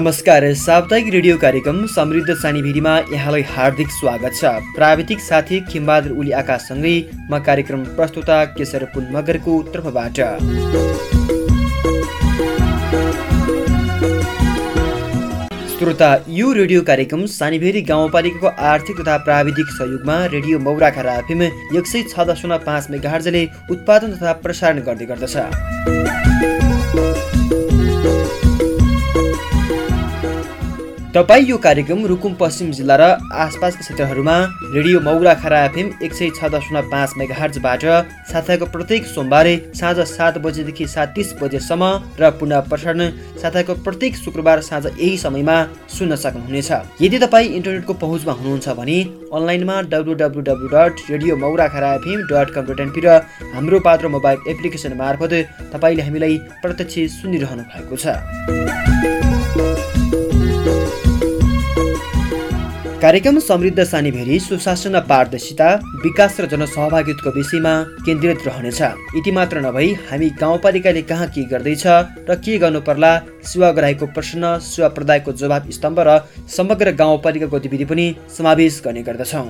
नमस्कार साप्ताहिक रेडियो कार्यक्रम समृद्ध सानीभिरीमा यहाँलाई हार्दिक स्वागत छ। प्राविधिक साथी खिमबहादुर उली आकाशसँगै म कार्यक्रम प्रस्तुता केशर पुन मगरको तर्फबाट। श्रोता यो रेडियो कार्यक्रम सानीभेरी गाउँपालिकाको आर्थिक तथा प्राविधिक सहयोगमा रेडियो मौराखरा एफएम एक सय छ दशमलव पाँच मेगाहर्जले उत्पादन तथा प्रसारण गर्दै गर्दछ। तपाईँ यो कार्यक्रम रुकुम पश्चिम जिल्ला र आसपासका क्षेत्रहरूमा रेडियो मौरा खरा एफएम एक सय छ दशमलव पाँच मेगाहर्जबाट साताको प्रत्येक सोमबारे साँझ सात बजेदेखि सात तिस बजेसम्म र पुनः प्रसारण साताको प्रत्येक शुक्रबार साँझ यही समयमा सुन्न सक्नुहुनेछ। यदि तपाईँ इन्टरनेटको पहुँचमा हुनुहुन्छ भने अनलाइनमा डब्लु डब्लु डट रेडियो मौरा खरा FM dot com dot NP र हाम्रो पात्र मोबाइल एप्लिकेसन मार्फत तपाईँले हामीलाई प्रत्यक्ष सुनिरहनु भएको छ। कार्यक्रम समृद्ध सानीभेरी सुशासन र पारदर्शिता विकास र जनसहभागिताको विषयमा केन्द्रित रहनेछ। यति मात्र नभई हामी गाउँपालिकाले कहाँ के गर्दैछ र के गर्नु पर्ला सेवा ग्राहीको प्रश्न सेवा प्रदायको जवाब स्तम्भ र समग्र गाउँपालिका गतिविधि पनि समावेश गर्ने गर्दछौँ।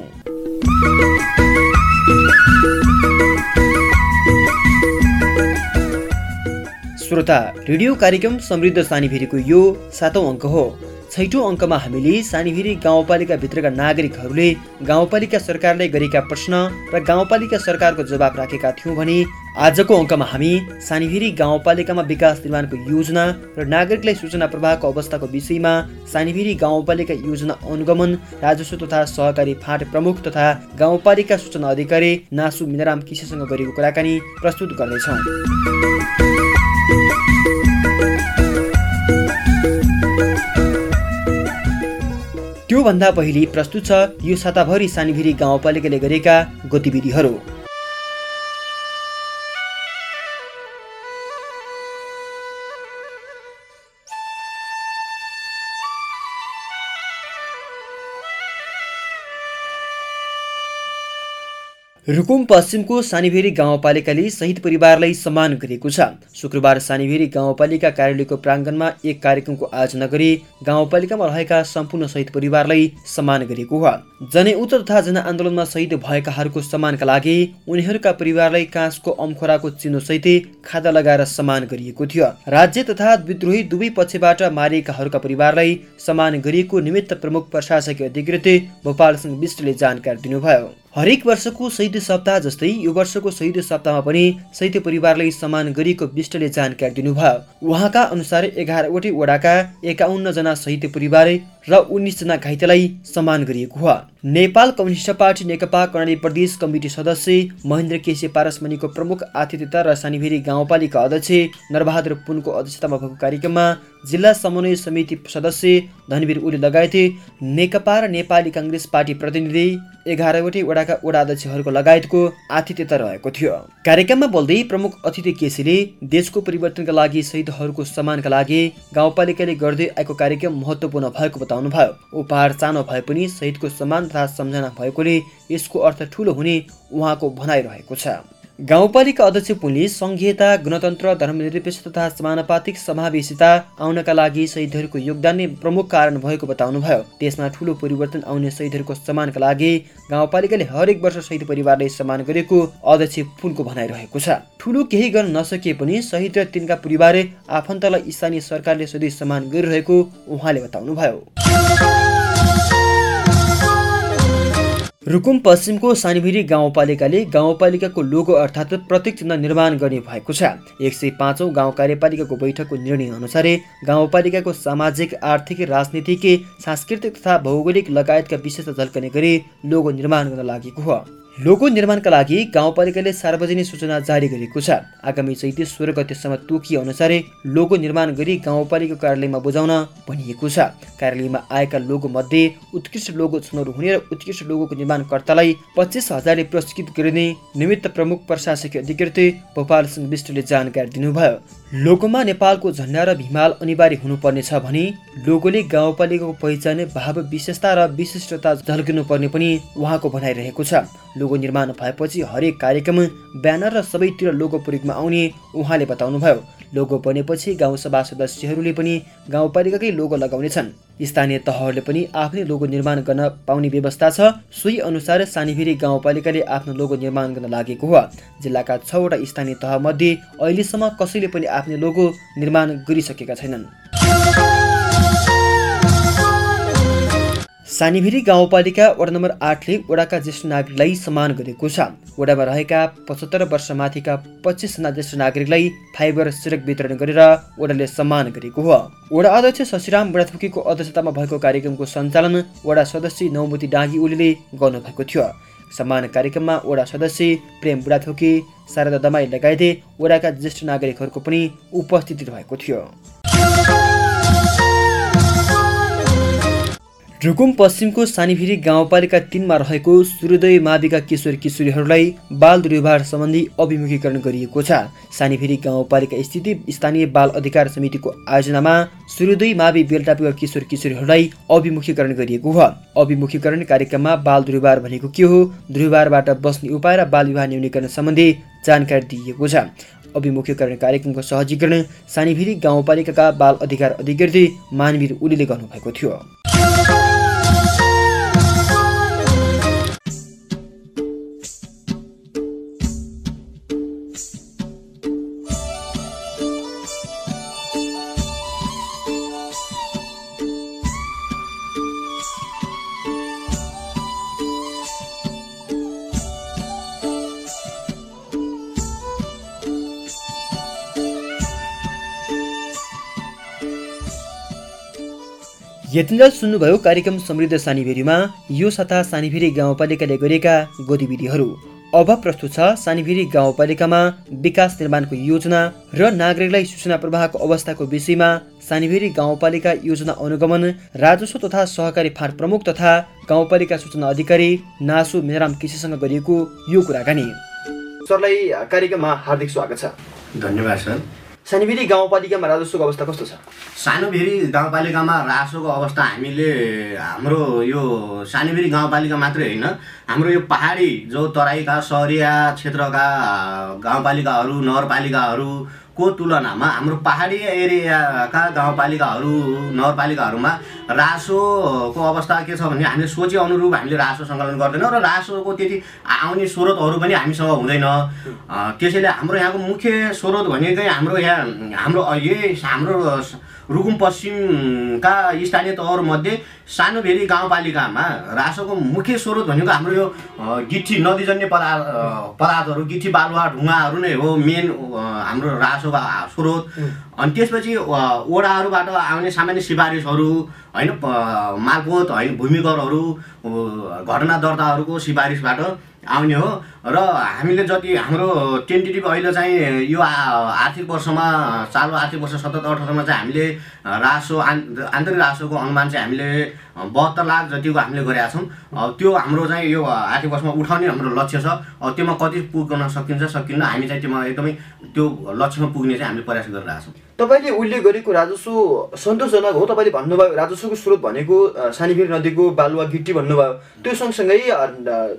श्रोता रेडियो कार्यक्रम समृद्ध सानीभेरीको यो सातौँ अङ्क हो। छैटौँ अङ्कमा हामीले सानीभिरी गाउँपालिकाभित्रका नागरिकहरूले गाउँपालिका सरकारले गरेका प्रश्न र गाउँपालिका सरकारको जवाब राखेका थियौँ भने आजको अङ्कमा हामी सानीभिरी गाउँपालिकामा विकास निर्माणको योजना र नागरिकलाई सूचना प्रवाहको अवस्थाको विषयमा सानीभिरी गाउँपालिका योजना अनुगमन राजस्व तथा सहकारी फाँट प्रमुख तथा गाउँपालिका सूचना अधिकारी नासु मिनाराम किसेसँग गरेको कुराकानी प्रस्तुत गर्दैछौँ त्योभन्दा पहिले प्रस्तुत छ यो साताभरि सानीभिरी गाउँपालिकाले गरेका गतिविधिहरू। रुकुम पश्चिमको सानीभेरी गाउँपालिकाले शहीद परिवारलाई सम्मान गरेको छ। शुक्रबार सानीभेरी गाउँपालिका कार्यालयको प्राङ्गणमा एक कार्यक्रमको आयोजना गरी गाउँपालिकामा रहेका सम्पूर्ण शहीद परिवारलाई सम्मान गरेको हो। जनयुद्ध तथा जनआन्दोलनमा शहीद भएकाहरूको सम्मानका लागि उनीहरूका परिवारलाई काँसको अमखोराको चिन्हसहित खादा लगाएर सम्मान गरिएको थियो। राज्य तथा विद्रोही दुवै पक्षबाट मारिएकाहरूका परिवारलाई सम्मान गरिएको निमित्त प्रमुख प्रशासकीय अधिकृत गोपाल सिंह विष्टले जानकारी दिनुभयो। हरेक वर्षको शहीद सप्ताह जस्तै यो वर्षको शहीद सप्ताहमा पनि शहीद परिवारलाई सम्मान गरिएको विष्टले जानकारी दिनुभयो। उहाँका अनुसार एघारवटै वडाका एकाउन्नजना शहीद परिवार र उन्नाइसजना घाइतेलाई सम्मान गरिएको हो। नेपाल कम्युनिस्ट पार्टी नेकपा कर्णाली प्रदेश कमिटी सदस्य महेन्द्र केसी पारसमणिको प्रमुख आतिथ्यता र सानीभेरी गाउँपालिका अध्यक्ष नरबहादुर पुनको अध्यक्षतामा भएको कार्यक्रममा जिल्ला समन्वय समिति सदस्य धनवीर उली लगायत नेकपा र नेपाली काङ्ग्रेस पार्टी प्रतिनिधि एघारवटै वडाका वडा अध्यक्षहरूको लगायतको आतिथ्यता रहेको थियो। कार्यक्रममा बोल्दै प्रमुख अतिथि केसीले देशको परिवर्तनका लागि शहीदहरूको सम्मानका लागि गाउँपालिकाले गर्दै आएको कार्यक्रम महत्त्वपूर्ण भएको बताउनुभयो। उपहार सानो भए पनि शहीदको सम्मान तथा सम्झना भएकोले यसको अर्थ ठुलो हुने उहाँको भनाइरहेको छ। गाउँपालिका अध्यक्ष पुनले सङ्घीयता गणतन्त्र धर्मनिरपेक्ष तथा समानुपातिक समावेशिता आउनका लागि शहीदहरूको योगदान नै प्रमुख कारण भएको बताउनुभयो। देशमा ठुलो परिवर्तन आउने शहीदहरूको सम्मानका लागि गाउँपालिकाले हरेक वर्ष शहीद परिवारले सम्मान गरेको अध्यक्ष पुनको भनाइरहेको छ। ठुलो केही गर्न नसके पनि शहीद र तिनका परिवार आफन्तलाई स्थानीय सरकारले सधैँ सम्मान गरिरहेको उहाँले बताउनुभयो। रुकुम पश्चिमको सानीभिरी गाउँपालिकाले गाउँपालिकाको लोगो अर्थात् प्रत्येक चिन्ह निर्माण गर्ने भएको छ। एक सय पाँचौँ गाउँ कार्यपालिकाको बैठकको निर्णय अनुसार गाउँपालिकाको सामाजिक आर्थिक राजनीतिक सांस्कृतिक तथा भौगोलिक लगायतका विशेषता झल्कने गरी लोगो निर्माण गर्न लागेको हो। लोगो निर्माणका लागि गाउँपालिकाले सार्वजनिक सूचना जारी गरेको छ। आगामी चैते सोह्र गतेसम्म तोकिए अनुसार लोगो निर्माण गरी गाउँपालिका कार्यालयमा बुझाउन भनिएको छ। कार्यालयमा आएका लोगो मध्ये उत्कृष्ट लोगो छनौट हुने र उत्कृष्ट लोगोको निर्माणकर्तालाई पच्चिस हजारले पुरस्कृत गरिने निमित्त प्रमुख प्रशासकीय अधिकृत गोपाल सिंह विष्टले जानकारी दिनुभयो। लोगोमा नेपालको झन्डा र भिमाल अनिवार्य हुनुपर्ने छ भने लोगोले गाउँपालिकाको पहिचान भाव विशेषता र विशिष्टता झल्किनु पर्ने पनि उहाँको भनाइरहेको छ। लोगो निर्माण भएपछि हरेक कार्यक्रम ब्यानर र सबैतिर लोगो प्रयोगमा आउने उहाँले बताउनुभयो। लोगो बनेपछि गाउँसभा सदस्यहरूले पनि गाउँपालिकाकै लोगो लगाउनेछन्। स्थानीय तहहरूले पनि आफ्नै लोगो निर्माण गर्न पाउने व्यवस्था छ। सोही अनुसार सानीभेरी गाउँपालिकाले आफ्नो लोगो निर्माण गर्न लागेको हो। जिल्लाका छवटा स्थानीय तहमध्ये अहिलेसम्म कसैले पनि आफ्नो लोगो निर्माण गरिसकेका छैनन्। सानीभेरी गाउँपालिका वडा नम्बर आठले वडाका ज्येष्ठ नागरिकलाई सम्मान गरेको छ। वडामा रहेका पचहत्तर वर्षमाथिका पच्चिसजना ज्येष्ठ नागरिकलाई फाइबर सिरक वितरण गरेर वडाले सम्मान गरेको हो। वडा अध्यक्ष शशिराम बुढाथुकीको अध्यक्षतामा भएको कार्यक्रमको सञ्चालन वडा सदस्य नौमती डाँगी ओलीले गर्नुभएको थियो। सम्मान कार्यक्रममा वडा सदस्य प्रेम बुढाथोकी शारदा दमाई लगायतै वडाका ज्येष्ठ नागरिकहरूको पनि उपस्थिति रहेको थियो। रुकुम पश्चिमको सानीभिरी गाउँपालिका तिनमा रहेको सूर्योदय माविका किशोर किशोरीहरूलाई बाल दुर्व्यवहार सम्बन्धी अभिमुखीकरण गरिएको छ। सानीभिरी गाउँपालिका स्थित स्थानीय बाल अधिकार समितिको आयोजनामा सूर्योदय मावि बेलटापुका किशोर किशोरीहरूलाई अभिमुखीकरण गरिएको हो। अभिमुखीकरण कार्यक्रममा बाल दुर्व्यवहार भनेको के हो? दुर्व्यवहारबाट बस्ने उपाय र बाल विवाह न्यूनीकरण सम्बन्धी जानकारी दिइएको छ। अभिमुखीकरण कार्यक्रमको सहजीकरण सानीभिरी गाउँपालिकाका बाल अधिकार अधिकारी मानवीर उलीले गर्नुभएको थियो। यतिन्जेल सुन्नुभयो कार्यक्रम समृद्ध सानीभेरीमा यो साता सानीभेरी गाउँपालिकाले गरेका गतिविधिहरू। अब प्रस्तुत छ सानीभेरी गाउँपालिकामा विकास निर्माणको योजना र नागरिकलाई सूचना प्रवाहको अवस्थाको विषयमा सानीभेरी गाउँपालिका योजना अनुगमन राजस्व तथा सहकारी फाँट प्रमुख तथा गाउँपालिका सूचना अधिकारी नासु मेराम केसीसँग गरिएको यो कुराकानी। सरलाई कार्यक्रममा हार्दिक स्वागत छ। धन्यवाद सर। सानीभेरी गाउँपालिकामा राजस्वको अवस्था कस्तो छ? सानोभेरी गाउँपालिकामा रासोको अवस्था हामीले हाम्रो यो सानोभेरी गाउँपालिका मात्रै होइन। हाम्रो यो पहाडी जो तराईका सहरिया क्षेत्रका गाउँपालिकाहरू नगरपालिकाहरूको तुलनामा हाम्रो पहाडी एरियाका गाउँपालिकाहरू नगरपालिकाहरूमा रासोको अवस्था के छ भने हामीले सोचे अनुरूप हामीले रासो सङ्कलन गर्दैनौँ र रासोको त्यति आउने स्रोतहरू पनि हामीसँग हुँदैन। त्यसैले हाम्रो यहाँको मुख्य स्रोत भनेकै हाम्रो यहाँ हाम्रो यही हाम्रो रुकुम पश्चिमका स्थानीय तहहरूमध्ये सानोभेरी गाउँपालिकामा रासोको मुख्य स्रोत भनेको हाम्रो यो गिठी नदीजन्य अ, पदार्थहरू गिठी बालुवा ढुङ्गाहरू नै हो मेन हाम्रो रासोको आ- स्रोत। अनि त्यसपछि ओडाहरूबाट आउने सामान्य सिफारिसहरू होइन मालपोत होइन भूमिकरहरू अ, घटना दर्ताहरूको सिफारिसबाट आउने हो। र हामीले जति हाम्रो टेन्टेटिभ अहिले चाहिँ यो आर्थिक वर्षमा चालु आर्थिक वर्ष सतहत्तर अठहत्तरमा चाहिँ हामीले रासो आन् आन्तरिक रासोको अनुमान चाहिँ हामीले बहत्तर लाख जतिको हामीले गरेका छौँ। त्यो हाम्रो चाहिँ यो आर्थिक वर्षमा उठाउने हाम्रो लक्ष्य छ। त्योमा कति पुग्न सकिन्छ सकिन्न हामी चाहिँ त्योमा एकदमै त्यो लक्ष्यमा पुग्ने चाहिँ हामीले प्रयास गरिरहेका छौँ। तपाईँले उल्लेख गरेको राजस्व सन्तोषजनक हो। तपाईँले भन्नुभयो राजस्वको स्रोत भनेको सानीभेरी नदीको बालुवा गिटी भन्नुभयो। त्यो सँगसँगै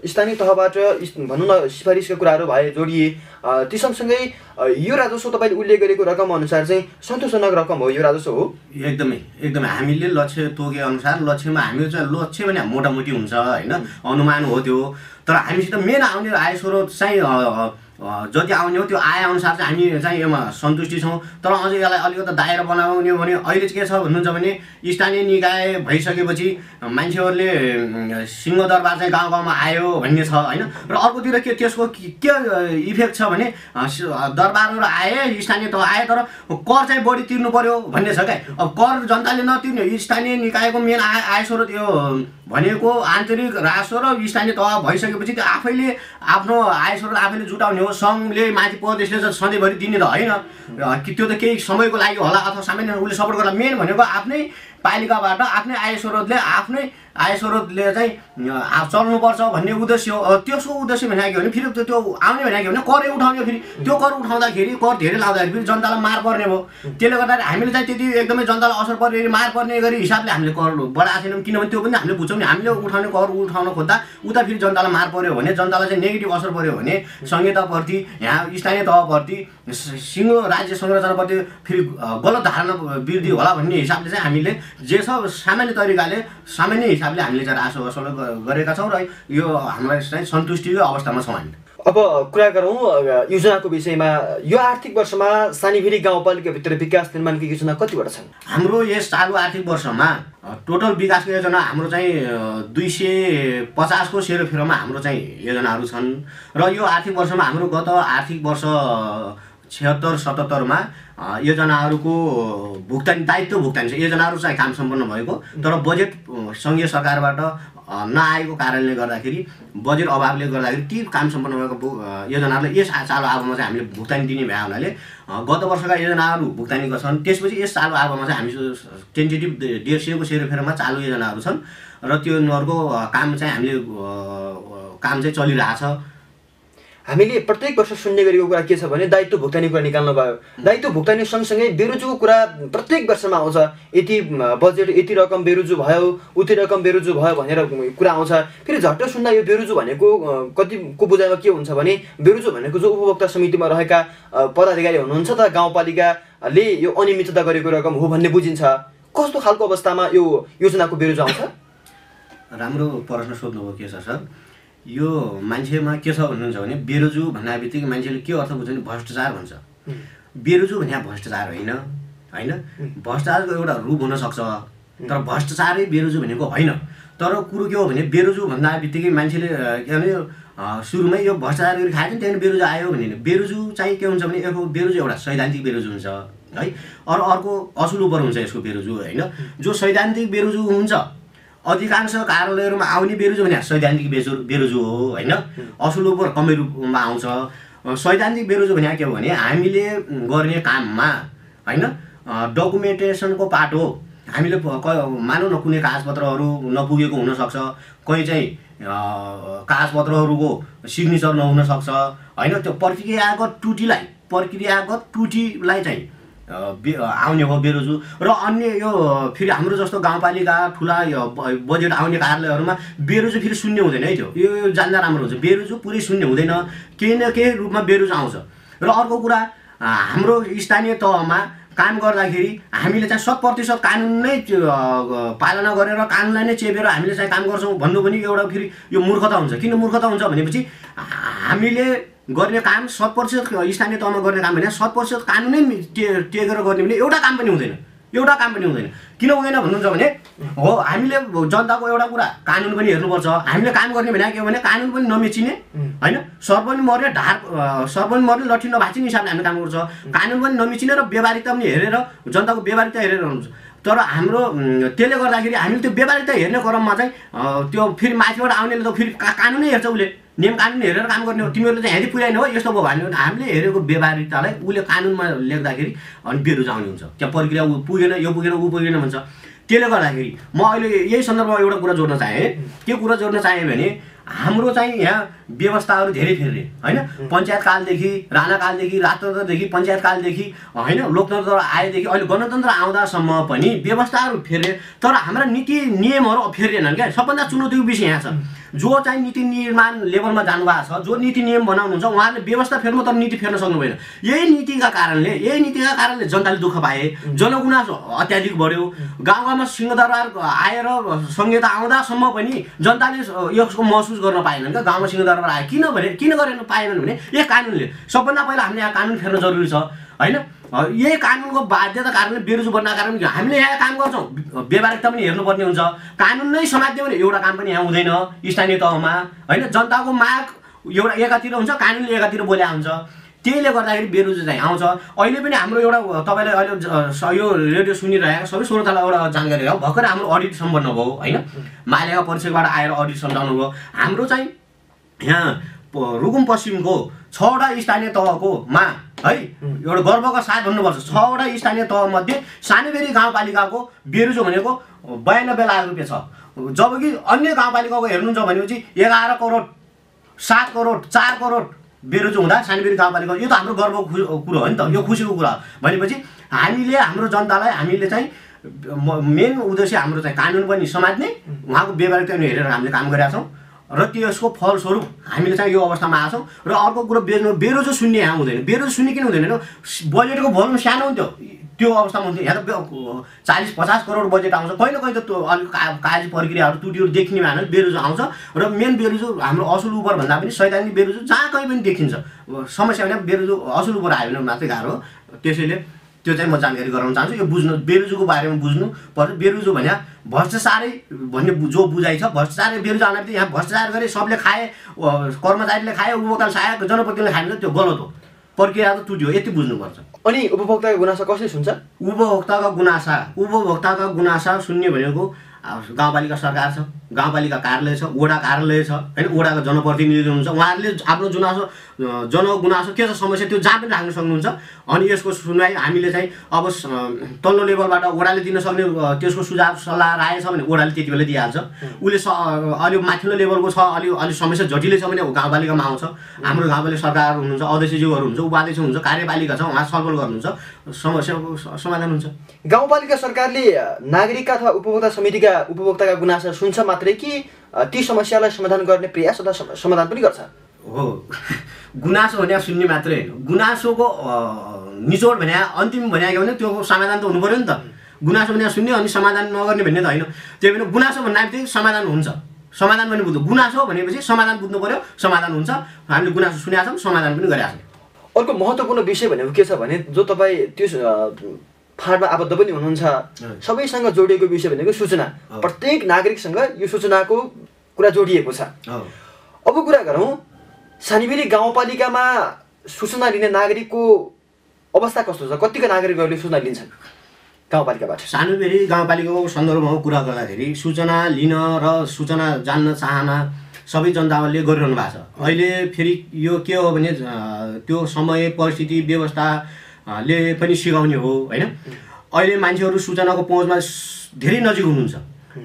स्थानीय तहबाट भनौँ न सिफारिसका कुराहरू भए जोडिए। ती सँगसँगै यो राजस्व तपाईँले उल्लेख गरेको रकम अनुसार चाहिँ सन्तोषजनक रकम हो यो राजस्व हो? एकदमै एकदमै। हामीले लक्ष्य तोके अनुसार लक्ष्यमा हाम्रो चाहिँ लक्ष्य भने मोटामोटी हुन्छ होइन? अनुमान हो त्यो। तर हामीसित मेन आउने आय स्रोत चाहिँ जति आउने हो त्यो आय अनुसार चाहिँ हामी चाहिँ यसमा सन्तुष्टि छौँ। तर अझै यसलाई अलिकति दायरा बनाउने भने अहिले चाहिँ के छ भन्नुहुन्छ भने स्थानीय निकाय भइसकेपछि मान्छेहरूले सिंहदरबार चाहिँ गाउँ गाउँमा आयो भन्ने छ होइन? र अर्कोतिर के त्यसको के इफेक्ट छ भने दरबारबाट आए स्थानीय तह आए तर कर चाहिँ बढी तिर्नु पर्यो भन्ने छ क्या? अब कर जनताले नतिर्ने स्थानीय निकायको मेन आय आय स्रोत यो भनेको आन्तरिक राजस्व र स्थानीय तह भइसकेपछि त्यो आफैले आफ्नो आय स्रोत आफैले जुटाउने हो। सङ्घले माथि प्रदेशले सधैँभरि दिने त होइन। त्यो त केही समयको लागि होला अथवा सामान्य उसले सपोर्ट गर्ला। मेन भनेको आफ्नै पालिकाबाट आफ्नै आय स्रोतले आफ्नै आय स्रोतले चाहिँ चल्नुपर्छ भन्ने उद्देश्य हो। त्यसको उद्देश्य भनेको भने फेरि त्यो आउने भनेको भने करै उठाउने फेरि। त्यो कर उठाउँदाखेरि कर धेरै लाउँदाखेरि फेरि जनतालाई मार पर्ने भयो। त्यसले गर्दाखेरि हामीले चाहिँ त्यति एकदमै जनतालाई असर पर्ने मार पर्ने गरी हिसाबले हामीले कर बढाएको छैनौँ। किनभने त्यो पनि हामीले बुझ्छौँ नि हामीले उठाउने कर उठाउन खोज्दा उता फेरि जनतालाई मार पर्यो भने जनतालाई चाहिँ नेगेटिभ असर पर्यो भने सङ्घीय तहप्रति यहाँ स्थानीय तहप्रति सिङ्गो राज्य संरचनाप्रति फेरि गलत धारणा वृद्धि होला भन्ने हिसाबले चाहिँ हामीले जे छ सामान्य तरिकाले सामान्य हिसाबले हामीले चाहिँ रासो असो गरेका छौँ र यो हामीलाई चाहिँ सन्तुष्टिकै अवस्थामा छौँ हामी। अब कुरा गरौँ योजनाको विषयमा। यो आर्थिक वर्षमा सानीभेरी गाउँपालिकाभित्र विकास निर्माणको योजना कतिवटा छन्? हाम्रो यस चालु आर्थिक वर्षमा टोटल विकासको योजना हाम्रो चाहिँ दुई सय पचासको सेरोफेरोमा हाम्रो चाहिँ योजनाहरू छन्। र यो आर्थिक वर्षमा हाम्रो गत आर्थिक वर्ष छिहत्तर सतहत्तरमा योजनाहरूको भुक्तानी दायित्व भुक्तानी छ। योजनाहरू चाहिँ काम सम्पन्न भएको तर बजेट सङ्घीय सरकारबाट नआएको कारणले गर्दाखेरि बजेट अभावले गर्दाखेरि ती काम सम्पन्न भएको योजनाहरूलाई यस चालु आगोमा चाहिँ हामीले भुक्तानी दिने भए हुनाले गत वर्षका योजनाहरू भुक्तानीको छन्। त्यसपछि यस चालु आगोमा चाहिँ हामी टेन्टेटिभ डेढ सयको सेरोफेरोमा चालु योजनाहरू छन्। र त्यो उनीहरूको काम चाहिँ हामीले काम चाहिँ चलिरहेछ। हामीले प्रत्येक वर्ष सुन्ने गरेको कुरा के छ भने दायित्व भुक्तानी कुरा निकाल्नु भयो। दायित्व भुक्तानी सँगसँगै बेरोजुको कुरा प्रत्येक वर्षमा आउँछ। यति बजेट यति रकम बेरोजु भयो उति रकम बेरोजु भयो भनेर कुरा आउँछ। फेरि झट्ट सुन्दा यो बेरोजु भनेको कतिको बुझाइमा के हुन्छ भने बेरोजु भनेको जो उपभोक्ता समितिमा रहेका पदाधिकारी हुनुहुन्छ त गाउँपालिकाले यो अनियमितता गरेको रकम हो भन्ने बुझिन्छ। कस्तो खालको अवस्थामा यो योजनाको बेरोजु आउँछ? राम्रो प्रश्न सोध्नुभयो के छ सर यो मान्छेमा के छ भन्नुहुन्छ भने बेरोजु भन्ने बित्तिकै मान्छेले के अर्थ बुझ्छ भने भ्रष्टाचार भन्छ। बेरोजु भन्ने भ्रष्टाचार होइन होइन? भ्रष्टाचारको एउटा रूप हुनसक्छ। तर भ्रष्टाचारै बेरोजु भनेको होइन। तर कुरो के हो भने बेरोजु भन्दा बित्तिकै मान्छेले के भने सुरुमै यो भ्रष्टाचार गरी खायो नि त्यहाँदेखि बेरोजु आयो भने। बेरोजु चाहिँ के हुन्छ भने यो बेरोजु एउटा सैद्धान्तिक बेरोजु हुन्छ है? अरू अर्को असल उपर हुन्छ यसको बेरोजु होइन? जो सैद्धान्तिक बेरोजु हुन्छ अधिकांश कार्यालयहरूमा आउने बेरोजु भने सैद्धान्तिक बेजु बेरोजु हो होइन? असल उपर कमै रूपमा आउँछ। सैद्धान्तिक बेरोजु भने के हो भने हामीले गर्ने काममा होइन? डकुमेन्टेसनको पार्ट हो। हामीले मानौँ न कुनै कागजपत्रहरू नपुगेको हुनसक्छ कहीँ चाहिँ कागजपत्रहरूको सिग्नेचर नहुनसक्छ होइन? त्यो प्रक्रियागत त्रुटिलाई प्रक्रियागत त्रुटिलाई चाहिँ आउने हो बेरोजु। र अन्य यो फेरि हाम्रो जस्तो गाउँपालिका ठुला बजेट आउने कार्यालयहरूमा बेरोजु फेरि शून्य हुँदैन है त्यो। यो जान्दा राम्रो हुन्छ। बेरोजु पुरै शून्य हुँदैन। केही न केही रूपमा बेरोजु आउँछ। र अर्को कुरा हाम्रो स्थानीय तहमा काम गर्दाखेरि हामीले चाहिँ शत प्रतिशत कानुन नै पालना गरेर कानुनलाई नै चेपेर हामीले चाहिँ काम गर्छौँ भन्नु पनि एउटा फेरि यो मूर्खता हुन्छ। किन मूर्खता हुन्छ भनेपछि हामीले गर्ने काम शत प्रतिशत स्थानीय तहमा गर्ने काम भने शत प्रतिशत कानुनै टे टेकेर गर्ने भने एउटा काम पनि हुँदैन। एउटा काम पनि हुँदैन। किन हुँदैन भन्नुहुन्छ भने हो हामीले जनताको एउटा कुरा कानुन पनि हेर्नुपर्छ। हामीले काम गर्ने भने के हो भने कानुन पनि नमेचिने होइन? सर पनि मर्ने ढार सर पनि मर्ने लट्ठी नभाँचिने हिसाबले हामीले काम गर्छ। कानुन पनि नमिचिने र व्यवहारिकता पनि हेरेर जनताको व्यवहारिकता हेरेर हुन्छ तर हाम्रो त्यसले गर्दाखेरि हामीले त्यो व्यवहारिकता हेर्ने क्रममा चाहिँ त्यो फेरि माथिबाट आउनेले त फेरि कानुनै हेर्छ उसले। नियम कानुन हेरेर काम गर्ने हो। तिमीहरूले चाहिँ हेरि पुर्याएन हो यस्तो भयो भने हामीले हेरेको व्यवहारिकतालाई उसले कानुनमा लेख्दाखेरि अनि बेरोज आउने हुन्छ। त्यहाँ प्रक्रिया ऊ पुगेन यो पुगेन ऊ पुगेन भन्छ। त्यसले गर्दाखेरि म अहिले यही सन्दर्भमा एउटा कुरा जोड्न चाहेँ। के कुरा जोड्न चाहेँ भने हाम्रो चाहिँ यहाँ व्यवस्थाहरू धेरै फेर्ने होइन? पञ्चायत कालदेखि राणाकालदेखि राजतन्त्रदेखि पञ्चायत कालदेखि होइन? लोकतन्त्र आएदेखि अहिले गणतन्त्र आउँदासम्म पनि व्यवस्थाहरू फेर्ने तर हाम्रा नीति नियमहरू फेरिएनन् क्या। सबभन्दा चुनौतीको विषय यहाँ छ। जो चाहिँ नीति निर्माण लेभलमा जानुभएको छ जो नीति नियम बनाउनुहुन्छ उहाँहरूले व्यवस्था फेर्नु तर नीति फेर्न सक्नु भएन यही नीतिका कारणले यही नीतिका कारणले जनताले दुःख पाए जनगुनासो अत्याधिक बढ्यो। गाउँ गाउँमा सिंहदरबार आएर संहिता आउँदासम्म पनि जनताले यसको महसुस गर्न पाएनन् क्या। गाउँमा सिंहदरबार आयो किनभने किन गरेन पाएनन् भने यही कानुनले। सबभन्दा पहिला हामीले यहाँ कानुन फेर्न जरुरी छ होइन? यही कानुनको बाध्यता कारणले बेरोजु बन्नको कारण? हामीले यहाँ काम गर्छौँ। व्यवहारिकता पनि हेर्नुपर्ने हुन्छ। कानुन नै समात्यो भने एउटा काम पनि यहाँ हुँदैन स्थानीय तहमा होइन? जनताको माग एउटा एकातिर हुन्छ कानुनले एकातिर बोल्या हुन्छ। त्यहीले गर्दाखेरि बेरोजु चाहिँ आउँछ। अहिले पनि हाम्रो एउटा तपाईँले अहिले यो रेडियो सुनिरहेको सबै श्रोतालाई एउटा जानकारी हो। भर्खरै हाम्रो अडिट सम्पन्न भयो होइन? मालेका परिषदबाट आएर अडिट सम्झाउनु भयो हाम्रो चाहिँ यहाँ रुकुम पश्चिमको छवटा स्थानीय तहकोमा है? एउटा गर्वका साथ भन्नुपर्छ। छवटा स्थानीय तहमध्ये सानोबेरी गाउँपालिकाको बेरुजो भनेको बयानब्बे लाख रुपियाँ छ। जबकि अन्य गाउँपालिकाको हेर्नुहुन्छ भनेपछि एघार करोड सात करोड चार करोड बेरोजु हुँदा सानोबेरी गाउँपालिका यो त हाम्रो गर्वको कुरो हो नि त। यो खुसीको कुरा हो। भनेपछि हामीले हाम्रो जनतालाई हामीले चाहिँ मेन उद्देश्य हाम्रो चाहिँ कानुन पनि समात्ने। उहाँको व्यवहारिकता पनि हेरेर हामीले काम गरेका छौँ। र त्यसको फलस्वरूप हामीले चाहिँ यो अवस्थामा आछौँ र अर्को कुरो बेरो बेरोजो शून्य यहाँ हुँदैन। बेरोजो शून्य किन हुँदैन? बजेटको भोल्युम सानो हुन्थ्यो। त्यो अवस्थामा हुन्थ्यो। यहाँ त चालिस पचास करोड बजेट आउँछ। कहिले कहिले त त्यो अलिक का काज प्रक्रियाहरू त्रुटिहरू देखिने भएन बेरोजो आउँछ। र मेन बेरोजो हाम्रो असुल उपर भन्दा पनि सैद्धान्तिक बेरोजो जहाँ कहीँ पनि देखिन्छ। समस्या भने बेरोजो असुल उपर आयो भने मात्रै गाह्रो त्यसैले त्यो चाहिँ म जानकारी गराउन चाहन्छु। यो बुझ्नु बेरोजोको बारेमा बुझ्नु पर्छ बेरोजो भने भ्रष्टाचारै भन्ने जो बुझाइ छ भ्रष्टाचार बेरोजो आउन यहाँ भ्रष्टाचार गरे सबले खाए कर्मचारीले खाए उपभोक्ताले खाए जनप्रतिनिधिले खाए भने त्यो गलत हो। प्रक्रिया त तुट्यो यति बुझ्नुपर्छ। अनि उपभोक्ताको गुनासो कसले सुन्छ? उपभोक्ताका गुनासा उपभोक्ताका गुनासा सुन्ने भनेको गाउँपालिका सरकार छ गाउँपालिका कार्यालय छ वडा कार्यालय छ होइन? वडाका जनप्रतिनिधि हुनुहुन्छ। उहाँहरूले आफ्नो गुनासो जनगुनासो के छ समस्या त्यो जहाँ पनि राख्न सक्नुहुन्छ। अनि यसको सुनवाई हामीले चाहिँ अब तल्लो लेभलबाट वडाले दिन सक्ने त्यसको सुझाव सल्लाह राय छ भने वडाले त्यति बेला दिइहाल्छ। उसले स अलिक माथिल्लो लेभलको छ अलिक अलिक समस्या जटिलै छ भने गाउँपालिकामा आउँछ। हाम्रो गाउँपालिका सरकार हुनुहुन्छ अध्यक्षज्यूहरू हुन्छ उपाध्यक्ष हुन्छ कार्यपालिका छ उहाँ छलफल गर्नुहुन्छ। समस्याको समाधान हुन्छ। गाउँपालिका सरकारले नागरिकका अथवा उपभोक्ता समितिका उपभोक्ताका गुनासो सुन्छ मात्रै कि ती समस्यालाई समाधान गर्ने प्रयास अथवा सम- समाधान पनि गर्छ? हो। गुनासो भने सुन्ने मात्रै होइन। गुनासोको निचोड भने अन्तिम भने के भने त्यो समाधान त हुनु पऱ्यो नि त। गुनासो भने सुन्ने अनि समाधान नगर्ने भन्ने त होइन। त्यही भएर गुनासो भन्ने बित्तिकै समाधान हुन्छ। समाधान पनि बुझ्नु गुनासो भनेपछि समाधान बुझ्नु पऱ्यो समाधान हुन्छ। हामीले गुनासो सुनेका छौँ समाधान पनि गरेका छौँ। अर्को महत्त्वपूर्ण विषय भनेको के छ भने जो तपाईँ त्यो फाँडमा आबद्ध पनि हुनुहुन्छ। सबैसँग जोडिएको विषय भनेको सूचना। प्रत्येक नागरिकसँग यो सूचनाको कुरा जोडिएको छ। अब कुरा गरौँ सानीबेरी गाउँपालिकामा सूचना लिने नागरिकको अवस्था कस्तो छ? कतिको नागरिकहरूले सूचना लिन्छन् गाउँपालिकाबाट? सानोबेरी गाउँपालिकाको सन्दर्भमा कुरा गर्दाखेरि सूचना लिन र सूचना जान्न चाहना सबै जनताले गरिरहनु भएको छ। अहिले फेरि यो के हो भने त्यो समय परिस्थिति व्यवस्थाले पनि सिकाउने हो होइन? अहिले मान्छेहरू सूचनाको पहुँचमा धेरै नजिक हुनुहुन्छ।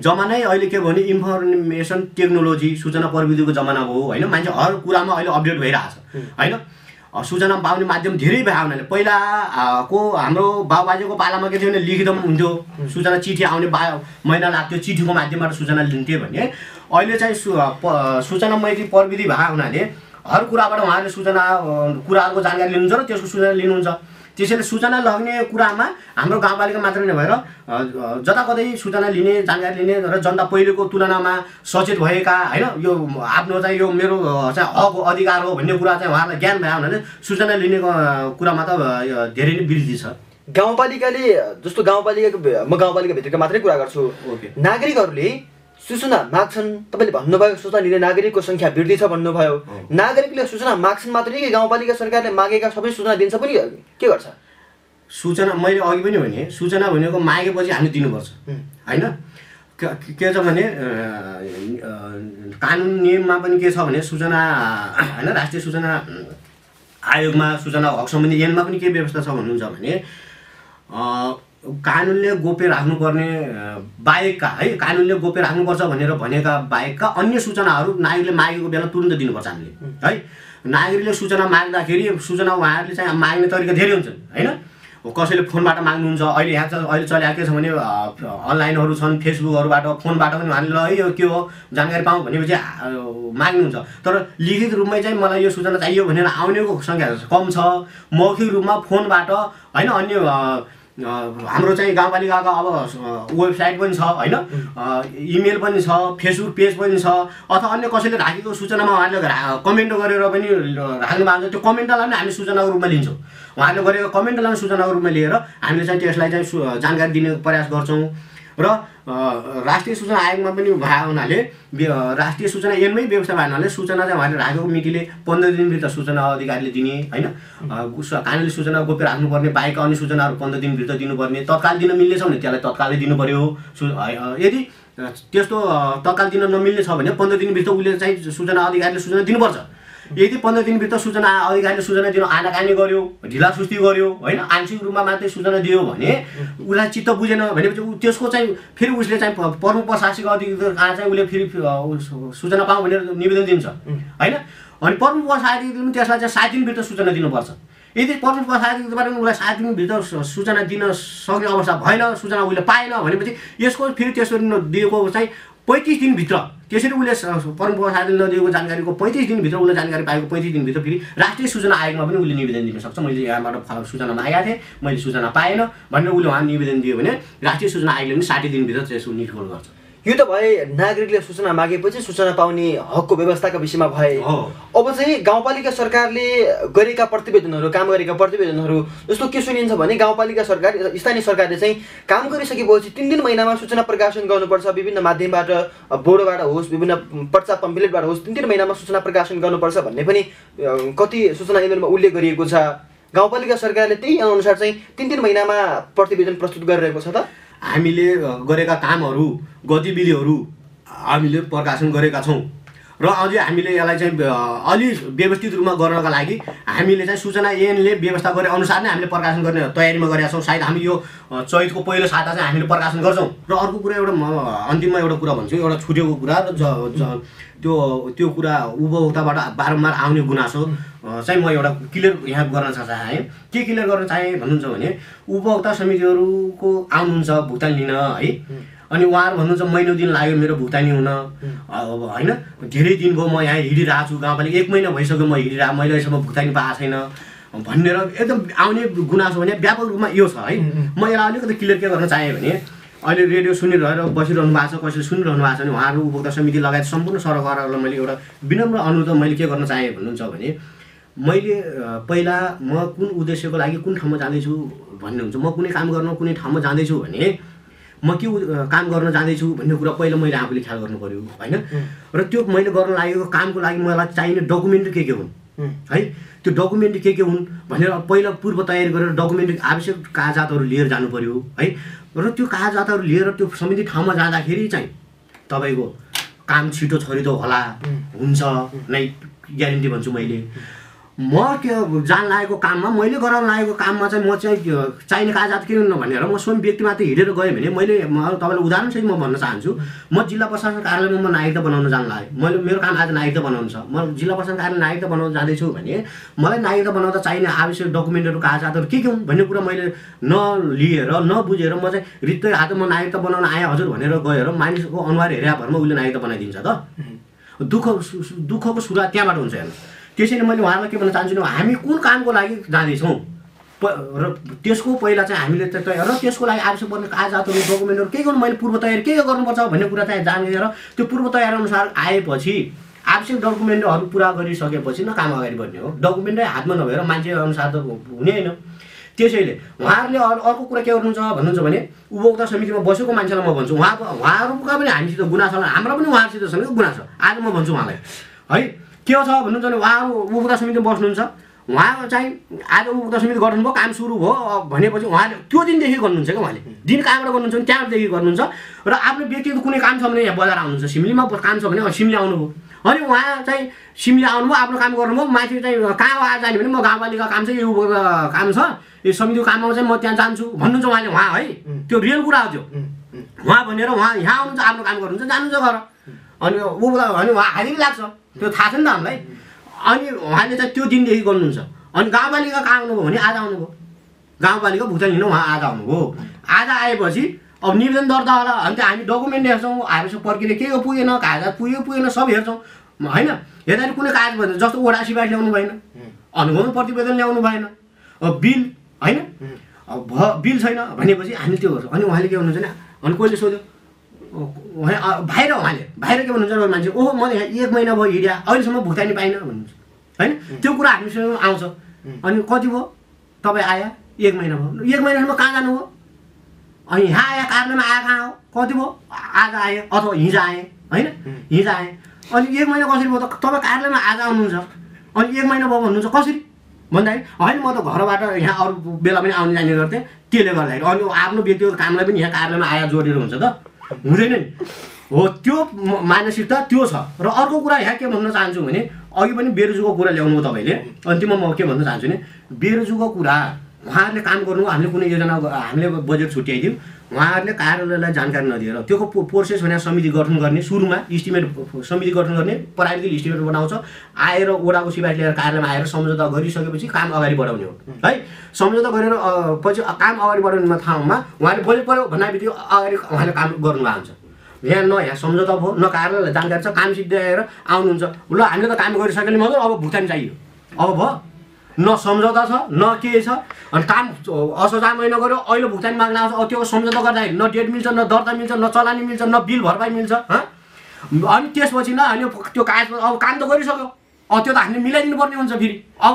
जमानै अहिले के भने इन्फर्मेसन टेक्नोलोजी सूचना प्रविधिको जमाना भयो होइन? मान्छे हर कुरामा अहिले अपडेट भइरहेछ होइन? अ, सूचना पाउने माध्यम धेरै भयो हुनाले पहिला अ, को हाम्रो बाबुबाजेको पालामा के थियो भने लिखित पनि हुन्थ्यो। सूचना चिठी आउने बा महिना लाग्थ्यो चिठीको माध्यमबाट सूचना लिन्थ्यो भने। अहिले चाहिँ सु सूचना मैत्री प्रविधि भएको हुनाले हर कुराबाट उहाँहरूले सूचना कुराहरूको जानकारी लिनुहुन्छ र त्यसको सूचना लिनुहुन्छ। त्यसैले सूचना लग्ने कुरामा हाम्रो गाउँपालिका मात्रै नभएर जताकतै सूचना लिने जानकारी लिने र जनता पहिलेको तुलनामा सचेत भएका होइन यो आफ्नो चाहिँ यो मेरो चाहिँ हक हो, अधिकार हो भन्ने कुरा चाहिँ उहाँहरूलाई ज्ञान भयो भने सूचना लिने कुरामा त धेरै नै वृद्धि छ। गाउँपालिकाले जस्तो गाउँपालिकाको म गाउँपालिकाभित्रको मात्रै कुरा गर्छु। नागरिकहरूले सूचना माग्छन् तपाईँले भन्नुभयो सूचना लिने नागरिकको सङ्ख्या वृद्धि छ भन्नुभयो नागरिकले सूचना माग्छन् मात्रै कि गाउँपालिका सरकारले मागेका सबै सूचना दिन्छ पनि के गर्छ सूचना मैले अघि पनि भने सूचना भनेको मागेपछि हामीले दिनुपर्छ। होइन के छ भने कानुन नियममा पनि के छ भने सूचना होइन राष्ट्रिय सूचना आयोगमा सूचना हक सम्बन्धी ऐनमा पनि के व्यवस्था छ भन्नुहुन्छ भने कानुनले गोप्य राख्नुपर्ने बाहेकका है कानुनले गोप्य राख्नुपर्छ भनेर भनेका बाहेकका अन्य सूचनाहरू नागरिकले मागेको बेला तुरन्त दिनुपर्छ हामीले है। नागरिकले सूचना माग्दाखेरि सूचना उहाँहरूले चाहिँ माग्ने तरिका धेरै हुन्छन् होइन? कसैले फोनबाट माग्नुहुन्छ अहिले यहाँ चाहिँ अहिले चलिआएको के छ भने अनलाइनहरू छन् फेसबुकहरूबाट फोनबाट पनि उहाँले ल है यो के हो जानकारी पाऊँ भनेपछि माग्नुहुन्छ। तर लिखित रूपमै चाहिँ मलाई यो सूचना चाहियो भनेर आउनेको सङ्ख्या कम छ। मौखिक रूपमा फोनबाट होइन अन्य हाम्रो चाहिँ गाउँपालिकाको अब वेबसाइट पनि छ होइन? इमेल पनि छ फेसबुक पेज पनि छ अथवा अन्य कसैले राखेको सूचनामा उहाँले रा- कमेन्ट गरेर पनि राख्नु भएको हुन्छ। त्यो कमेन्टलाई पनि हामी सूचनाको रूपमा लिन्छौँ। उहाँले गरेको कमेन्टलाई पनि सूचनाको रूपमा लिएर हामीले चाहिँ त्यसलाई चाहिँ जानकारी दिने प्रयास गर्छौँ। र राष्ट्रिय सूचना आयोगमा पनि भएको हुनाले राष्ट्रिय सूचना ऐनमै व्यवस्था भएको हुनाले सूचना चाहिँ उहाँले राखेको मितिले पन्ध्र दिनभित्र सूचना अधिकारीले दिने होइन? अ, सु- कानुनी सूचना गोप्य राख्नुपर्ने बाहेक अन्य सूचनाहरू पन्ध्र दिनभित्र दिनुपर्ने तत्काल दिन मिल्ने छ भने त्यसलाई तत्कालै दिनु पऱ्यो यदि त्यस्तो तत्काल दिन नमिल्ने छ भने पन्ध्र दिनभित्र उसले चाहिँ सूचना अधिकारीले सूचना दिनुपर्छ। यदि पन्ध्र दिनभित्र सूचना अधिकारीले सूचना दिनु आनाकानी गर्यो ढिला सुस्ती गर्यो होइन आंशिक रूपमा मात्रै सूचना दियो भने उसलाई चित्त बुझेन भनेपछि त्यसको चाहिँ फेरि उसले चाहिँ प्रमुख प्रशासनिक अधिकारी कहाँ चाहिँ उसले फेरि सूचना पाऊँ भनेर निवेदन दिन्छ होइन? अनि प्रमुख प्रशासनिक पनि त्यसलाई चाहिँ सात दिनभित्र सूचना दिनुपर्छ। यदि प्रमुख प्रशासनिकबाट पनि उसलाई सात दिनभित्र सूचना दिन सक्ने अवस्था भएन सूचना उसले पाएन भनेपछि यसको फेरि त्यसरी दिएको चाहिँ पैँतिस दिनभित्र त्यसरी उसले स- परमप्रसाद नदिएको जानकारीको पैँतिस दिनभित्र उसले जानकारी पाएको पैँतिस दिनभित्र फेरि राष्ट्रिय सूचना आयोगमा पनि उसले निवेदन दिन सक्छ। मैले यहाँबाट सूचना मागेको थिएँ मैले सूचना पाएन। भनेर उसले उहाँ निवेदन दियो भने राष्ट्रिय सूचना आयोगले पनि साठी दिनभित्र त्यसको निर्खोल गर्छ। यो त भए नागरिकले सूचना मागेपछि सूचना पाउने हकको व्यवस्थाका विषयमा भए। अब चाहिँ गाउँपालिका सरकारले गरेका प्रतिवेदनहरू काम गरेका प्रतिवेदनहरू जस्तो के सुनिन्छ भने गाउँपालिका सरकार स्थानीय सरकारले चाहिँ काम गरिसकेपछि तिन तिन महिनामा सूचना प्रकाशन गर्नुपर्छ। विभिन्न माध्यमबाट बोर्डबाट होस् विभिन्न पर्चा पम्फलेटबाट होस् तिन तिन महिनामा सूचना प्रकाशन गर्नुपर्छ भन्ने पनि कति सूचना इमेलमा उल्लेख गरिएको छ। गाउँपालिका सरकारले त्यही अनुसार चाहिँ तिन तिन महिनामा प्रतिवेदन प्रस्तुत गरिरहेको छ त? हामीले गरेका कामहरू गतिविधिहरू हामीले प्रकाशन गरेका छौँ। र अझै हामीले यसलाई चाहिँ अलि व्यवस्थित रूपमा गर्नका लागि हामीले चाहिँ सूचना ऐनले व्यवस्था गरे अनुसार नै हामीले प्रकाशन गर्ने तयारीमा गरेका छौँ। सायद हामी यो चैतको पहिलो साता चाहिँ हामीले प्रकाशन गर्छौँ। र अर्को कुरा एउटा म अन्तिममा एउटा कुरा भन्छु एउटा छुटेको कुरा र त्यो त्यो कुरा उपभोक्ताबाट बारम्बार आउने गुनासो चाहिँ म एउटा क्लियर यहाँ गर्न चाहेँ। के क्लियर गर्न चाहेँ भन्नुहुन्छ भने उपभोक्ता समितिहरूको आउनुहुन्छ भुक्तानी लिन है। अनि उहाँहरू भन्नुहुन्छ महिनौ दिन लाग्यो मेरो भुक्तानी हुन। अब होइन धेरै दिन भयो म यहाँ हिँडिरहेको छु गाउँपालिका। एक महिना भइसक्यो म हिँडिरहेको मैले अहिलेसम्म भुक्तानी पाएको छैन। भनेर एकदम आउने गुनासो भने व्यापक रूपमा यो छ है। म यसलाई अलिकति क्लियर के गर्न चाहेँ भने अहिले रेडियो सुनिरहेर बसिरहनु भएको छ कसैले सुनिरहनु भएको छ भने उहाँहरू उपभोक्ता समिति लगायत सम्पूर्ण सरकारहरूलाई मैले एउटा विनम्र अनुरोध मैले के गर्न चाहेँ भन्नुहुन्छ भने मैले पहिला म कुन उद्देश्यको लागि कुन ठाउँमा जाँदैछु भन्ने हुन्छ। म कुनै काम गर्न कुनै ठाउँमा जाँदैछु भने म के काम गर्न जाँदैछु भन्ने कुरा पहिला मैले आफूले ख्याल गर्नु पऱ्यो होइन? र त्यो मैले गर्न लागेको कामको लागि मलाई चाहिने डकुमेन्ट के के हुन्? है। त्यो डकुमेन्ट के के हुन् भनेर पहिला पूर्व तयारी गरेर डकुमेन्ट आवश्यक कागजातहरू लिएर जानु पऱ्यो है? र त्यो कागजातहरू लिएर त्यो समिति ठाउँमा जाँदाखेरि चाहिँ तपाईँको काम छिटो छरितो होला हुन्छ नै ग्यारेन्टी भन्छु मैले। म के जान लागेको काममा मैले गराउन लागेको काममा चाहिँ म चाहिँ त्यो चाहिने कागजात के हुन् भनेर म स्वयं व्यक्ति मात्र हिँडेर गएँ भने मैले म तपाईँलाई उदाहरणसहित म भन्न चाहन्छु। म जिल्ला प्रशासन कार्यालयमा म नागरिकता बनाउन जान लागेँ। मैले मेरो काम आज नागरिकता बनाउनु छ। म जिल्ला प्रशासन कार्यालय नागरिकता बनाउन जाँदैछु भने मलाई नागरिकता बनाउँदा चाहिने आवश्यक डकुमेन्टहरू कागजातहरू के के हुन् भन्ने कुरा मैले नलिएर नबुझेर म चाहिँ रित्तै हात म नागरिकता बनाउन आएँ हजुर भनेर गएर मानिसको अनुहार हेरे भरमा उसले नागरिकता बनाइदिन्छ त। दुःख दुःखको सुरुवात त्यहाँबाट हुन्छ हेर्नु त्यसैले मैले उहाँलाई के भन्न चाहन्छु हामी कुन कामको लागि जाँदैछौँ? प र त्यसको पहिला चाहिँ हामीले तयार र त्यसको लागि आवश्यक पर्ने कागजातहरू डकुमेन्टहरू के गर्नु? मैले पूर्व तयारी के गर्नुपर्छ भन्ने कुरा चाहिँ जानेर त्यो पूर्व तयारी अनुसार आएपछि आवश्यक डकुमेन्टहरू पुरा गरिसकेपछि न काम अगाडि बढ्ने हो। डकुमेन्टै हातमा नभएर मान्छे अनुसार त हुने होइन। त्यसैले उहाँहरूले अरू अर्को कुरा के गर्नुहुन्छ भन्नुहुन्छ भने उपभोक्ता समितिमा बसेको मान्छेलाई म भन्छु उहाँको उहाँहरूका पनि हामीसित गुनासो हाम्रो पनि उहाँहरूसित छ नि गुनासो। आज म भन्छु उहाँलाई है? के छ भन्नुहुन्छ भने उहाँहरू उपभोक्ता समितिमा बस्नुहुन्छ। उहाँ चाहिँ आज उपभोक्ता समिति गर्नुभयो काम सुरु भयो भनेपछि उहाँले त्यो दिनदेखि गर्नुहुन्छ क्या उहाँले। दिन कहाँबाट गर्नुहुन्छ भने त्यहाँदेखि गर्नुहुन्छ। र आफ्नो व्यक्तिगत कुनै काम छ भने यहाँ बजार आउनुहुन्छ सिमलीमा काम छ भने सिमली आउनुभयो। अनि उहाँ चाहिँ सिमली आउनुभयो आफ्नो काम गर्नुभयो माथि चाहिँ कहाँ आएर जाने भने म गाउँपालिका काम चाहिँ यो काम छ यो समितिको काममा चाहिँ म त्यहाँ जान्छु भन्नुहुन्छ उहाँले उहाँ है। त्यो रियल कुरा हो त्यो। उहाँ भनेर उहाँ यहाँ आउनुहुन्छ आफ्नो काम गर्नुहुन्छ जानुहुन्छ घर। अनि ऊ भने उहाँ हाजिरी लाग्छ। त्यो थाहा छ नि त हामीलाई। अनि उहाँले चाहिँ त्यो दिनदेखि गर्नुहुन्छ। अनि गाउँपालिका कहाँ आउनुभयो भने आज आउनुभयो। गाउँपालिका भुक्तानी लिन उहाँ आज आउनुभयो। आज आएपछि अब निवेदन दर्ता होला। अनि त हामी डकुमेन्ट हेर्छौँ। हामीसँग प्रक्रिया के हो पुगेन कागजात पुग्यो पुगेन सब हेर्छौँ। होइन हेर्दाखेरि कुनै कागज भएन। जस्तो ओडा सिपाही ल्याउनु भएन। अनुगमन प्रतिवेदन ल्याउनु भएन। अब बिल होइन? अब भ बिल छैन भनेपछि हामीले त्यो गर्छौँ। अनि उहाँले के भन्नुहुन्छ भने अनि कोहीले सोध्यो? उहाँ उहाँले बाहिर के भन्नुहुन्छ भने मान्छे ओहो म यहाँ एक महिना भयो हिँड्या अहिलेसम्म भुक्तानी पाइनँ भन्नुहुन्छ। होइन? त्यो कुरा हामीसँग आउँछ। अनि कति भयो? तपाईँ आया एक महिना भयो। एक महिनासम्म कहाँ जानुभयो अनि यहाँ आयो कार्यालयमा आयो कहाँ हो? कति भयो? आज आएँ अथवा हिजो आएँ। होइन? हिजो आएँ। अनि एक महिना कसरी भयो त? तपाईँ कार्यालयमा आज आउनुहुन्छ। अनि एक महिना भयो भन्नुहुन्छ कसरी? भन्दाखेरि होइन म त घरबाट यहाँ अरू बेला पनि आउने जाने गर्थेँ। त्यसले गर्दाखेरि अनि आफ्नो व्यक्तिगत कामलाई पनि यहाँ कार्यालयमा आएर जोडेर हुन्छ त। हुँदैन नि हो त्यो मानसिकता त्यो छ। र अर्को कुरा यहाँ के भन्न चाहन्छु भने अघि पनि बेरोजुको कुरा ल्याउनु तपाईँले। अन्तिममा म के भन्न चाहन्छु भने बेरोजुको कुरा उहाँहरूले काम गर्नु हामीले कुनै योजना हामीले बजेट छुट्याइदिउँ उहाँहरूले कार्यालयलाई जानकारी नदिएर त्यो पो- प्रोसेस भने समिति गठन गर्ने सुरुमा इस्टिमेट समिति गठन गर्ने प्राविधिक इस्टिमेट बनाउँछ आएर ओडाको सिफारिस लिएर कार्यालयमा आएर सम्झौता गरिसकेपछि काम अगाडि बढाउने हो। है। सम्झौता गरेर पछि काम अगाडि बढाउने ठाउँमा उहाँले बजेट पऱ्यो भन्ने बित्तिकै अगाडि उहाँले काम गर्नुभएको हुन्छ यहाँ न यहाँ सम्झौता भयो न कार्यालयलाई जानकारी छ काम सिद्ध्याएर आउनुहुन्छ। ल हामीले त काम गरिसकेले मात्रै अब भुक्तानी चाहियो। अब भयो। न सम्झौता छ न के छ। अनि काम असोजा महिना गऱ्यो अहिले भुक्तानी माग्न आउँछ अब त्यो सम्झौता गर्दाखेरि न डेट मिल्छ न दर्ता मिल्छ न चलानी मिल्छ न बिल भरपाई मिल्छ अनि त्यसपछि न अनि त्यो कागज अब काम त गरिसक्यो। अब त्यो त हामीले मिलाइदिनु पर्ने हुन्छ फेरि। अब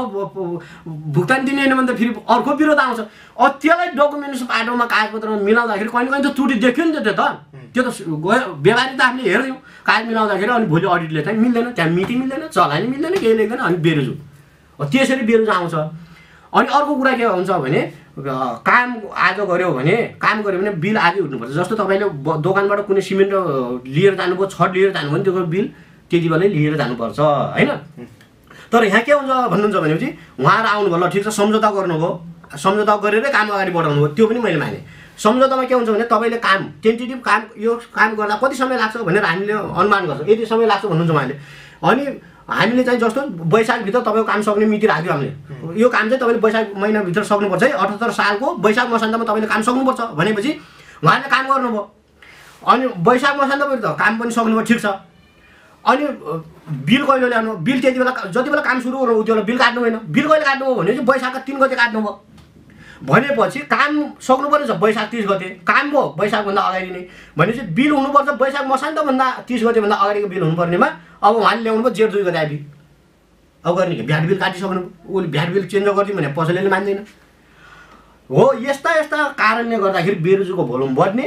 भुक्तानी दिने होइन भने त फेरि अर्को विरोध आउँछ। अब त्यसलाई डकुमेन्ट्स बाटोमा कागजपत्रमा मिलाउँदाखेरि कहिले कहिले त त्रुटि देख्यो नि त त्यो त। त्यो त गयो व्यवहारिक त हामीले हेर्यौँ कागज मिलाउँदाखेरि अनि भोलि अडिटले चाहिँ मिल्दैन त्यहाँ मिति मिल्दैन चलानी मिल्दैन केही लेख्दैन अनि बेरोजु त्यसरी बेरोजु आउँछ। अनि अर्को कुरा के हुन्छ भने काम आज गऱ्यो भने काम गऱ्यो भने बिल आजै उठ्नुपर्छ। जस्तो तपाईँले दोकानबाट कुनै सिमेन्ट लिएर जानुभयो छड लिएर जानुभयो भने त्यो बिल त्यति बेलै लिएर जानुपर्छ होइन? तर यहाँ के हुन्छ भन्नुहुन्छ भनेपछि उहाँहरू आउनुभयो ल ठिक छ सम्झौता गर्नुभयो। सम्झौता गरेरै काम अगाडि बढाउनु भयो त्यो पनि मैले माने। सम्झौतामा के हुन्छ भने तपाईँले काम टेन्टेटिभ काम यो काम गर्दा कति समय लाग्छ भनेर हामीले अनुमान गर्छौँ। यति समय लाग्छ भन्नुहुन्छ उहाँले। अनि हामीले चाहिँ जस्तो वैशाखभित्र तपाईँको काम सक्ने मिति राख्यो हामीले। यो काम चाहिँ तपाईँले वैशाख महिनाभित्र सक्नुपर्छ है अठहत्तर सालको वैशाख मसान्तमा तपाईँले काम सक्नुपर्छ भनेपछि उहाँले काम गर्नुभयो। अनि वैशाख मसान्तभित्र काम पनि सक्नुभयो ठिक छ। अनि बिल कहिले ल्याउनु बिल त्यति बेला जति बेला काम सुरु गर्नु त्यो बेला बिल काट्नु होइन बिल कहिले काट्नुभयो भने चाहिँ वैशाखका तिन गते काट्नुभयो। भनेपछि काम सक्नु पर्ने छ वैशाख तिस गते। काम भयो वैशाखभन्दा अगाडि नै। भनेपछि बिल हुनुपर्छ वैशाख मसान्तभन्दा तिस गतेभन्दा अगाडिको बिल हुनुपर्नेमा अब उहाँले ल्याउनु भयो जेठ दुई गते आइबी अब गर्ने के? भ्याट बिल काटिसक्नु उसले भ्याट बिल चेन्ज गरिदिउँ भने पसलले मान्दैन। हो यस्ता यस्ता कारणले गर्दाखेरि बेरोजुको भोल्युम बढ्ने।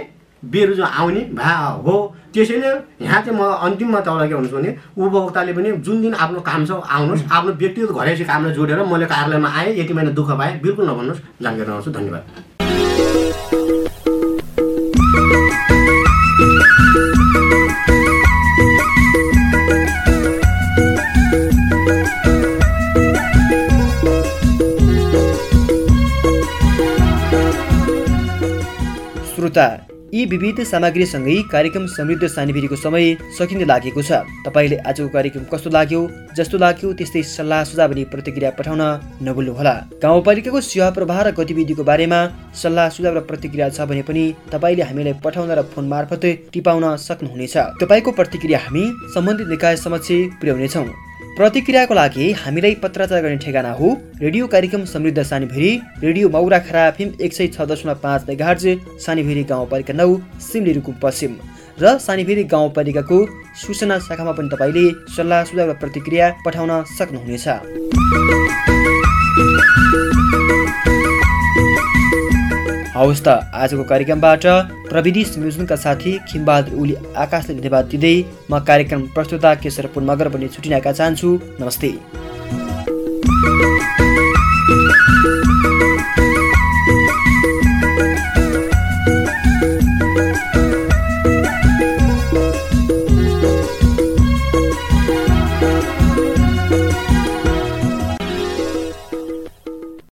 बेरोजु आउने भा हो। त्यसैले यहाँ चाहिँ म अन्तिममा तपाईँलाई के भन्छु भने उपभोक्ताले पनि जुन दिन आफ्नो काम छ आउनुहोस् आफ्नो व्यक्तिगत घरेसी कामलाई जोडेर मैले कार्यालयमा आएँ यति महिना दुःख पाएँ बिल्कुल नभन्नुहोस् जानकारी आउँछु धन्यवाद। श्रोता यी विविध सामग्रीसँगै कार्यक्रम समृद्ध सानीभेरीको समय सकिन लागेको छ। तपाईँले आजको कार्यक्रम कस्तो लाग्यो जस्तो लाग्यो त्यस्तै सल्लाह सुझाव अनि प्रतिक्रिया पठाउन नभुल्नुहोला। गाउँपालिकाको सेवा प्रवाह र गतिविधिको बारेमा सल्लाह सुझाव र प्रतिक्रिया छ भने पनि तपाईँले हामीलाई पठाउन र फोन मार्फत टिपाउन सक्नुहुनेछ। तपाईँको प्रतिक्रिया हामी सम्बन्धित निकाय समक्ष पुर्याउनेछौँ। प्रतिक्रियाको लागि हामीलाई पत्राचार गर्ने ठेगाना हो। रेडियो कार्यक्रम समृद्ध सानीभेरी। रेडियो मौरा खरा फिल्म एक सय छ दशमलव पाँच मेगाहर्ज सानीभेरी गाउँपालिका नौ सिमली रुकुम पश्चिम। र सानीभेरी गाउँपालिकाको सूचना शाखामा पनि तपाईँले सल्लाह सुझाव र प्रतिक्रिया पठाउन सक्नुहुनेछ। हवस् त आजको कार्यक्रमबाट प्रविधि संयोजनका साथी खिमबहादुर उली आकाशले धन्यवाद दिँदै म कार्यक्रम प्रस्तुता केशर पुन मगर पनि छुटिनाका चाहन्छु। नमस्ते।